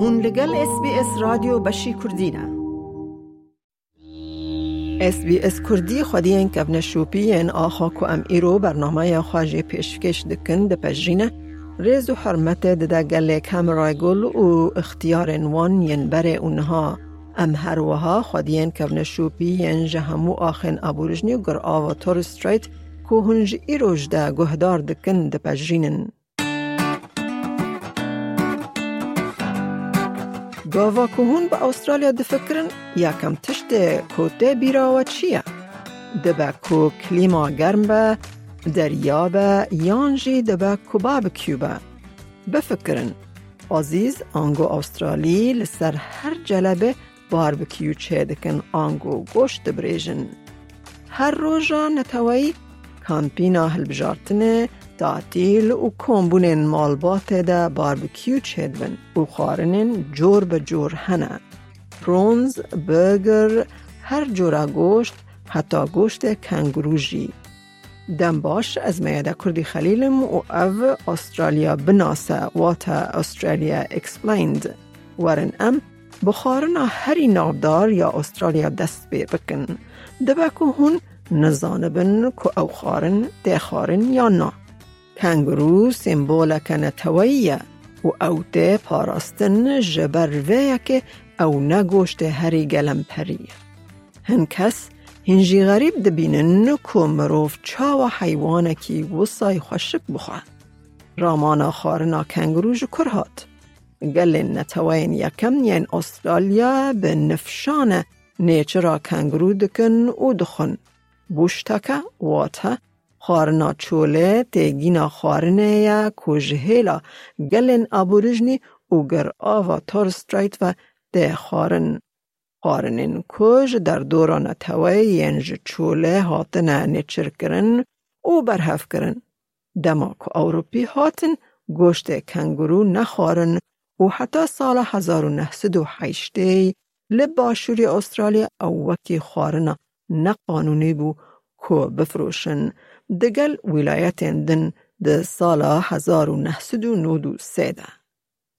هون لگل اس بی اس رادیو بشی کردینه اس بی اس کردی خودی این کبن شوپی این آخا که ام ایرو برنامه خواجه پیشکش دکن ده پجرینه ریز و حرمت ده گله کم گل و اختیار وان ین بر اونها. ام هر وها خودین کبن شوپی ین جهمو آخن ابورجنی گر آوا تور ستریت که هنج ایروش ده گهدار دکن ده پجرینن. گاوا هون با استرالیا دفکرن یکم تشت کوته بیراوه چیه؟ دبه کو کلیما گرم به دریابه یانجی دبه کباب کیوبه بفکرن عزیز آنگو استرالی لسر هر جلبه باربکیو چه دکن آنگو گوشت بریجن هر روژا نتوایی کامپینا هلبجارتنه تعطیل و کمبونین مالبات ده باربکیو چیدون و خارنین جور به جور هنه. پرونز، برگر، هر جورا گوشت حتی گوشت کنگروژی. دم باش از میاده کردی خلیلم و او استرالیا بناسه واتا استرالیا اکسپلیند ورن ام بخارنا هری نابدار یا استرالیا دست بی بکن. دبکو هون نزانبن که او خارن ده خارن یا نه کنگرو سیمبول کنتویه و او ده پاراستن جبر که او نگوشت هری گلم پریه هن کس هنجی غریب دبینن که مروف چا و حیوانه کی وصای خوشک بخواه. رامانا خارنا کنگرو جکر هات. گل نتوین یکم ین استرالیا به نفشان نیچرا کنگرو دکن و دخن. بوشتکه واته خارنا چوله تیگینا خارنه یا کجهیلا گلن ابوریجنی و گر آوا تورسترایت و ده خارن. خارنین کج در دوران توی ینج چوله هاتن نیچر کرن و برهف کرن. دما که اوروپی هاتن گوشت کنگرو نخارن. و حتی سال 1908 لباشوری استرالیا او وکی خارنا نقانونی بو که بفروشن. دگل ولایت دن ده سال 1993 ده.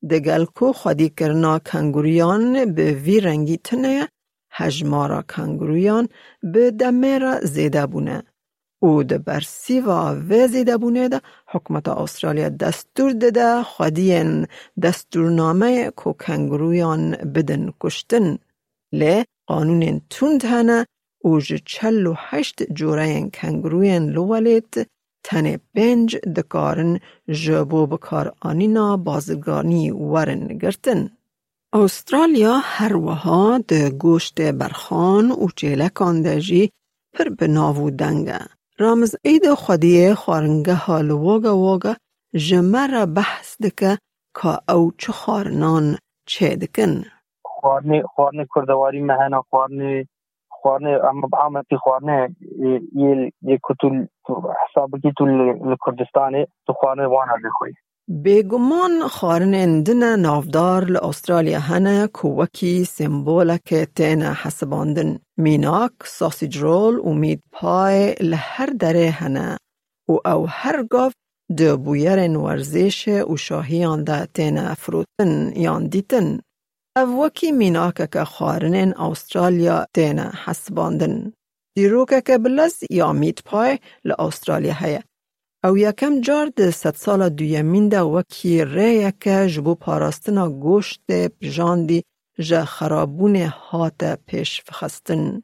دگل کو خودی کرنا کنگوریان به وی تنه هجمارا کنگوریان به زیده بونه. او برسی و و زیده بونه ده حکمت استرالیا دستور ده خودین دستورنامه کو کنگوریان بدن کشتن. لی قانون هنه او چل و هشت جوره کنگروین لولیت تن بنج دکارن جبو بکار آنینا بازگانی ورن گرتن. استرالیا هر وها ده گوشت برخان و چیلکان دجی پر بناو دنگه. رامز اید خودی خارنگه حال وگا وگا جمر بحث دکه که او چه خارنان چه دکن. خارنه خارنه کردواری مهنا خارنه خوانه اما بعامتي خوانه يل يكتل حسابك تل الكردستان تخوانه وانا بخوي بگمان خارن اندن نافدار لأسترالیا هنه کوکی سمبولک تین حسباندن. میناک ساسیج رول و مید پای لهر دره هنه و او هر گاف دو بویرن ورزش و شاهیان ده تین فروتن یان دیتن او وکی میناکه که خارنین استرالیا تینا حسباندن. دیروکه که بلز یا میت پای لأسترالیا هیا. او یکم جار ده ست سال دویمین ده وکی ریه که جبو پاراستنا گوشت پجاندی جه خرابون هات پیش فخستن.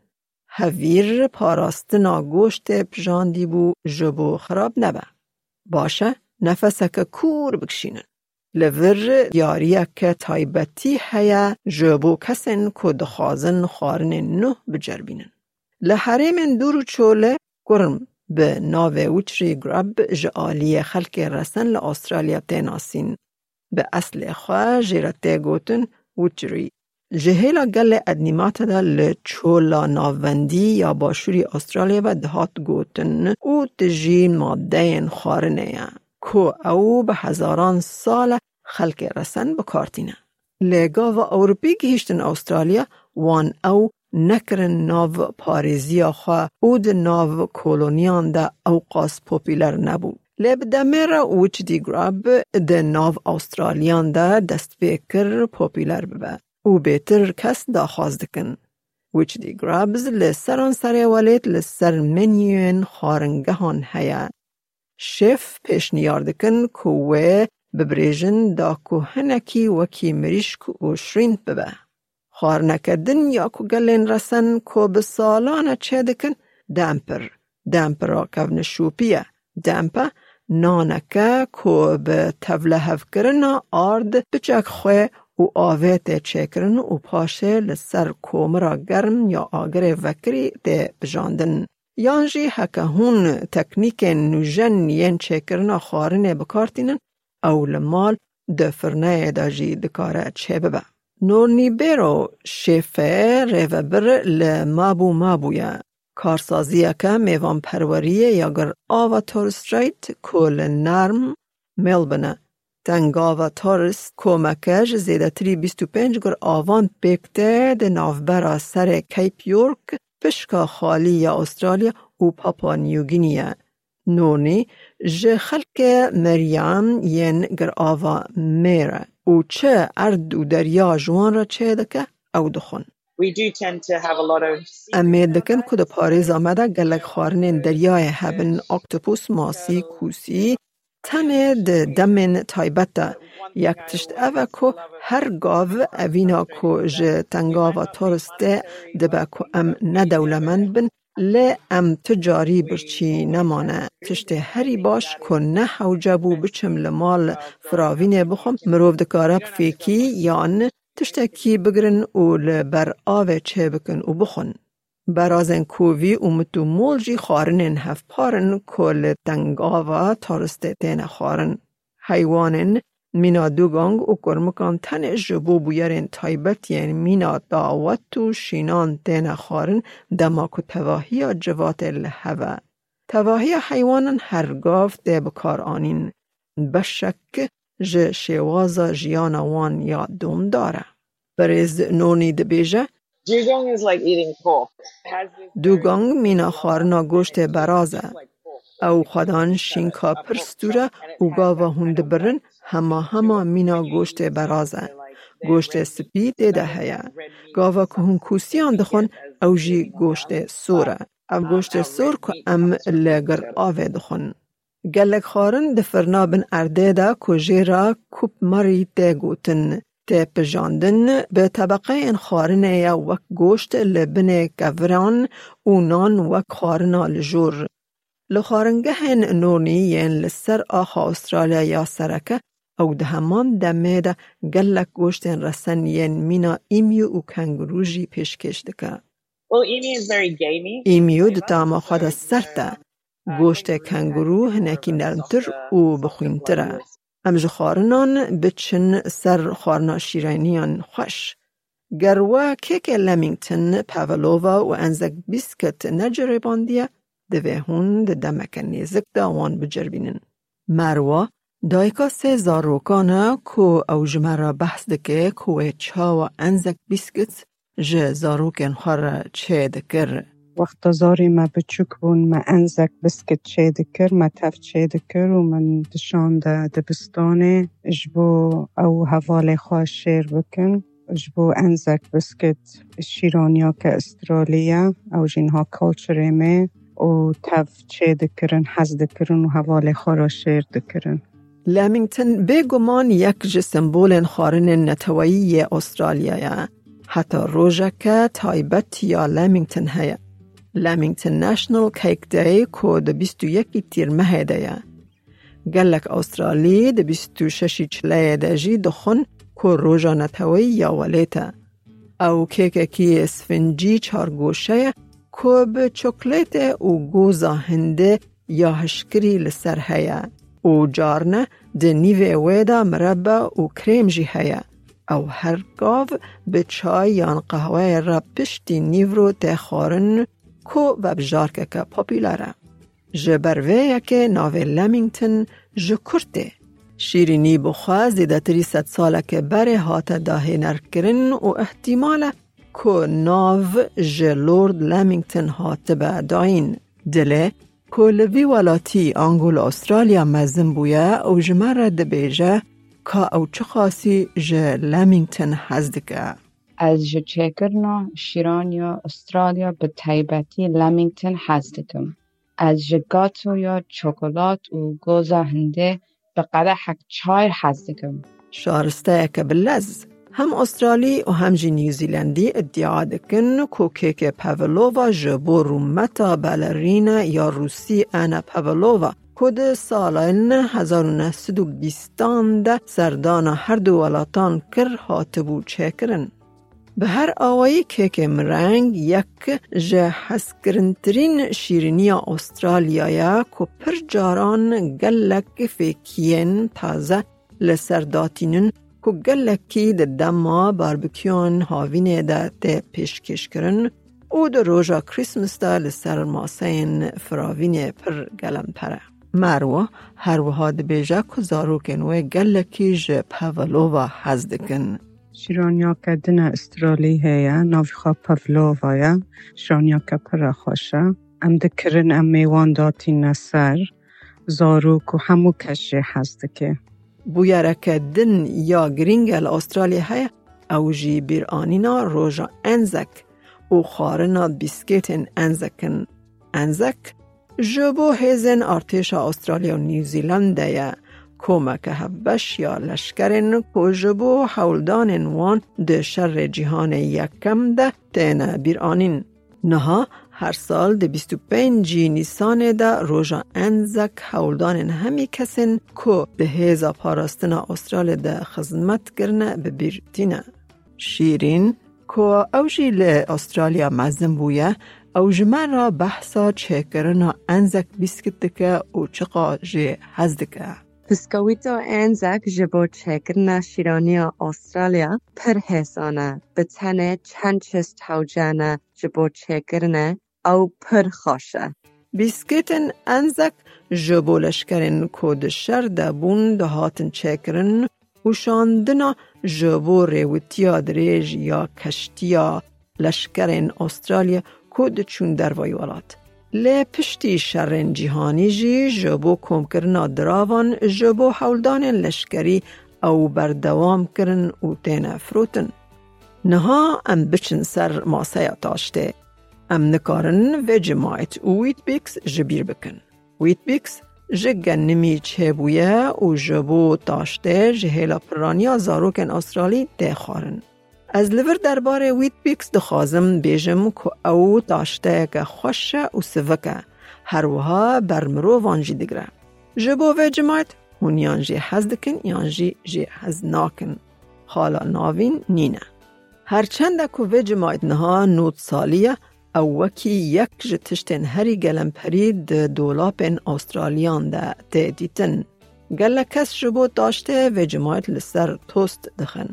هویر پاراستنا گوشت پجاندی بو جبو خراب نبه. باشه نفسک کور بکشینن. لور یاریه که تایبتی هیا جبو کسن که دخوازن خارن نه بجربینن. لحریم دورو چوله گرم به ناوه وچری گرب جعالی خلق رسن لأسترالیا تیناسین. به اصل خواه جیرته گوتن وچری. جهیلا گل ادنیمات دا لچولا ناوندی یا باشوری استرالیا و دهات گوتن او تجی ماده خارنه که او به هزاران سال رسن بکارتینه. لگا و اوروپی گهیشتن استرالیا وان او نکرن ناو پاریزیا خواه او ده ناو کولونیان ده اوقاس پوپیلر نبود. لب دمیر وچ دی گراب ده ناو آسترالیان ده دست بیکر پوپیلر ببه. او بیتر کس دا خواست دکن. وچ دی گرابز لسران سر ولیت لسر منیوین خارنگهان هیا. شف پیش نیاردکن کوه ببریجن دا کو هنکی وکی مریشک و شرین ببه. خارنکدن یا کو گلین رسن کو بسالانه چه دکن دمپر. دمپر را کون شوپیه. دمپه نانکه کو به تفله هف کرنا آرد بچک خواه و آویت چکرن و پاشه لسر کومرا گرم یا آگر وکری ده بجاندن. یانجی هکه هون تکنیک نوژن ین چکرنا خارنه بکارتینن او لمال ده فرنه دا جی دکاره چه ببه. نورنی بیرو شیفه ریوه بر لمابو مابویا کارسازی که میوان پروریه یا گر آوا تورستریت کل نرم ملبنه. تنگ آوا تورست کمکش زیده تری بیست و پنج گر آوان بکته ده نافبرا سر کیپ یورک پشکا خالی یا استرالیا و پاپا نیوگینیه. نونی جه خلک مریم ین گر آوا میره. او چه ارد و دریا جوان را چه دکه او دخون. امید دکن که ده پاریز آمده خارنین دریای هبن اکتوپوس ماسی کوسی تنه ده دمن تایبته یک تشت اوه که هر گاو اوینا که جه تنگاوه ترسته ده با که ام ندولمند بن لی ام تجاری برچی نمانه تشت هری باش که نه حوجه بو بچم لمال فراوینه بخم مروف دکاره فیکی یان تشتکی بگرن و لبر آوه چه بکن و بخون. برازن کووی و متو مولجی خارنن هف پارن کل تنگ آوه تارسته تین خارن. حیوانن مینا دوگانگ و کرمکان تن جبو بویرین تایبت یعنی مینا داوت شینان تین خارن دماکو تواهی جوات الهوه. تواهی حیوانن هرگاف ده بکار آنین. بشک ج شوازا جیانا وان یا دوم داره. بریز نونی دبیجه dugong is like eating pork It has this دوگانگ مینا خارنا گوشت برازه. او خدان شینکا پرستوره و گاوا هند برن هما هما مینا گوشت برازه. گوشت سپی دیده هیا. گاوا که هون کوسیان دخون او جی گوشت سوره. او گوشت سور که ام لگر آوه دخون. گلک خارن دفرنا بن ارده دا که جیرا کوپ مری ته گوتن. ته پجاندن به طبقه این خارنه یا وک گوشت لبن گوران و نان وک خارنا لجور. لخارنگه نونی ین لسر آخا استرالیا یا سرکه او ده همان دمه ده گلک گوشت رسن ین مینا ایمیو او کنگرو جی پیش کشده ایمیو د تا ما خواد سرده. گوشت کنگرو هنکی نرمتر او بخویم تره. امج خارنان بچن سر خارنا شیرینیان خوش. گروه کیک که پاولوفا پاولووا و انزک بیسکت نجره باندیه ده به هون ده دمکنی زک ده آوان بجربینن. مروه e ku ew ji me re behs dike ku wê çawa enzek bîskit ji zarokên xwe re çê dikir. وقتا زاری ما بچوک بون ما انزک بسکت چه دکر ما تف چه دکر و من دشان ده دبستانه اجبو او حوال خواه شیر بکن اجبو انزک بسکت شیرانیا که استرالیا او جینها می و تف چه دکرن حز دکرن و حوال خواه را شیر دکرن لامینگتن بگمان یک جسمبول خارن نتوایی استرالیا حتی روژه که تایبت یا لامینگتن هیا. لامینگتن نشنل کیک دی که ده بیست و یکی تیر مه دی. گلک استرالی ده بیست و ششی چله ده دخون که روژا نتوی یا ولیتا. او کیک اکی اسفنجی چار گوشه که به چکلیت و گوزا هنده یا هشکری لسر هیه. او جارنه د نیوه ویدا مربه او کریم جی هیا. او هر گاو به چای یان قهوه را پشتی نیو رو ته خارن کو و بجار که که پاپیلاره. جبروه یکی ناوه لامینگتن جکرته. شیرینی بخواست دیده تری ست ساله که بره هات داهی نرکرن و احتماله که ناو جلورد لامینگتن هات به داین. دله کولوی ولاتی آنگول استرالیا مزن بویا او جمر دبیجه که او چه خاصی جه لامینگتن هزدکه از جه چکرنا شیران یا استرالیا به تایبتی لامینگتن هزدکم از جه گاتو یا چوکولات و گوزا هنده به قدحک چای هزدکم شارسته که بلز. هم استرالی و هم جی نیوزیلندی ادعا دکن کو کیک پاولووا جبو رومتا بالرین یا روسی انا پاولووا کد سالین 1920 ده سردان هر دو ولاتان کر هاتبو چکرن. به هر آوایی کیک مرنگ یک جه حسکرنترین شیرینی استرالیایا که پر جاران گلک فیکین تازه لسرداتینن که گلکی ده دما باربکیون هاوینه ده ده پیشکش کرن او ده روژا کریسمس ده لسر ماسین فراوینه پر گلم پره. مروه هر وها ده بیجا که زاروکن و گلکی جه پاولووا هزدکن. شیرانیا که دن استرالی هیا ناوی خواه پاولووایا شیرانیا که پر خوشه ام ده کرن ام میوان داتی نسر زاروک و همو کشه هزدکه. بویرک دن یا گرینگل استرالیا های او جی بیر آنینا روژا انزک او خارنا بیسکیتن انزکن. انزک جبو هیزن ارتش استرالیا و نیوزیلند یا کمک هبش یا لشکرین که جبو حولدان وان ده شر جهان یکم ده تینا بیر آنین. نها هر سال ده 25 نیسان ده روژا انزک حولدان همی کسین که ده هیزا پاراستن استرال ده خزمت کرنه به بیرتینه. شیرین که اوجی ل استرالیا مزن بویه او را بحثا چکرنا انزک بیسکت که او چقا جه هزدکه. بسکویتو انزک جبو چکرنا شیرانی استرالیا پر حسانه به تنه چند چست توجانه جبو چکرنه او پر خوشه. بیسکیتن انزک جبو لشکرین کود شر ده بون ده هاتن چکرن و شاندنا جبو ریوتیا دریج یا کشتیا لشکرین استرالیا کود چون در ویولات. لی پشتی شرن جهانی جی جبو کم کرنا دراوان جبو حولدان لشکری او بردوام کرن و تین فروتن. نها ام بچن سر ماسه تاشته. ام نکارن و جماعت و ویت بیکس جبیر بکن. ویت بیکس جگن نمی چه بویه و جبو تاشته جهیلا پرانیا زاروکن استرالی ده خارن. از لور درباره ویت بیکس دخوازم بیجم که او داشته که خوشه و سوکه هر وها برمرو وانجی دگره. جبو و جماعت هون یانجی حز دکن یانجی جی حز ناکن. حالا ناوین نینه. هرچند که او وکی یک جتشتن هری گلم پرید دولاپن استرالیان ده دیتن. گله کس جبو داشته و جماعت لسر توست دخن.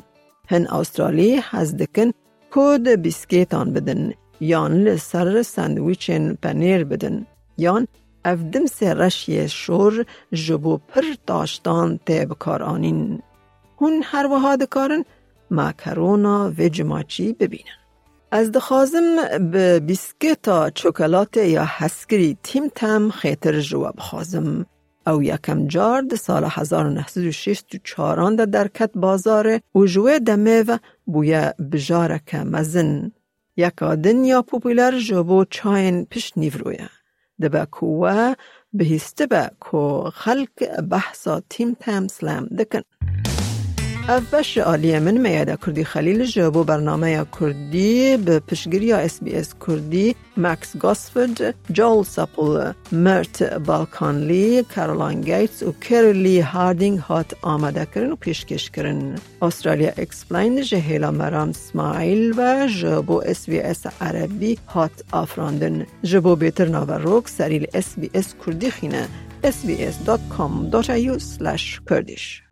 هن استرالی حز دکن کود بیسکیتان بدن یان لسر سندویچن پنیر بدن یان افدم سه رشی شور جبو پر داشتان ته بکار آنین. هون هر وها دکارن ماکرونا و جماچی ببینن. از دخوازم به بیسکیتا چوکلات یا حسکری تیم تم خیتر جواب خازم. او یکم جارد سال 1964 ده در کت بازار و جوه دمه و بویا بجارک مزن. یکا دنیا پوپولر جبو چاین پیش نیورویا. دبا کوه بهسته با کو خلق بحثا تیم تم سلام دکن. اف بش عالیه من میاده کردی خلیل جبو برنامه کردی به پشگیری اس بی اس کردی مکس گاسفرد، جول ساپل، مرت بالکانلی، کارولان گیتس و کرلی هاردینگ هات آماده کرن و پیشکش کرن. استرالیا اکسپلاین جهیلا مرام اسماعیل و جبو اس بی اس عربی هات آفراندن. جبو بیتر ناوروک سریل اس بی اس کردی خینه sbs.com.au slash kurdish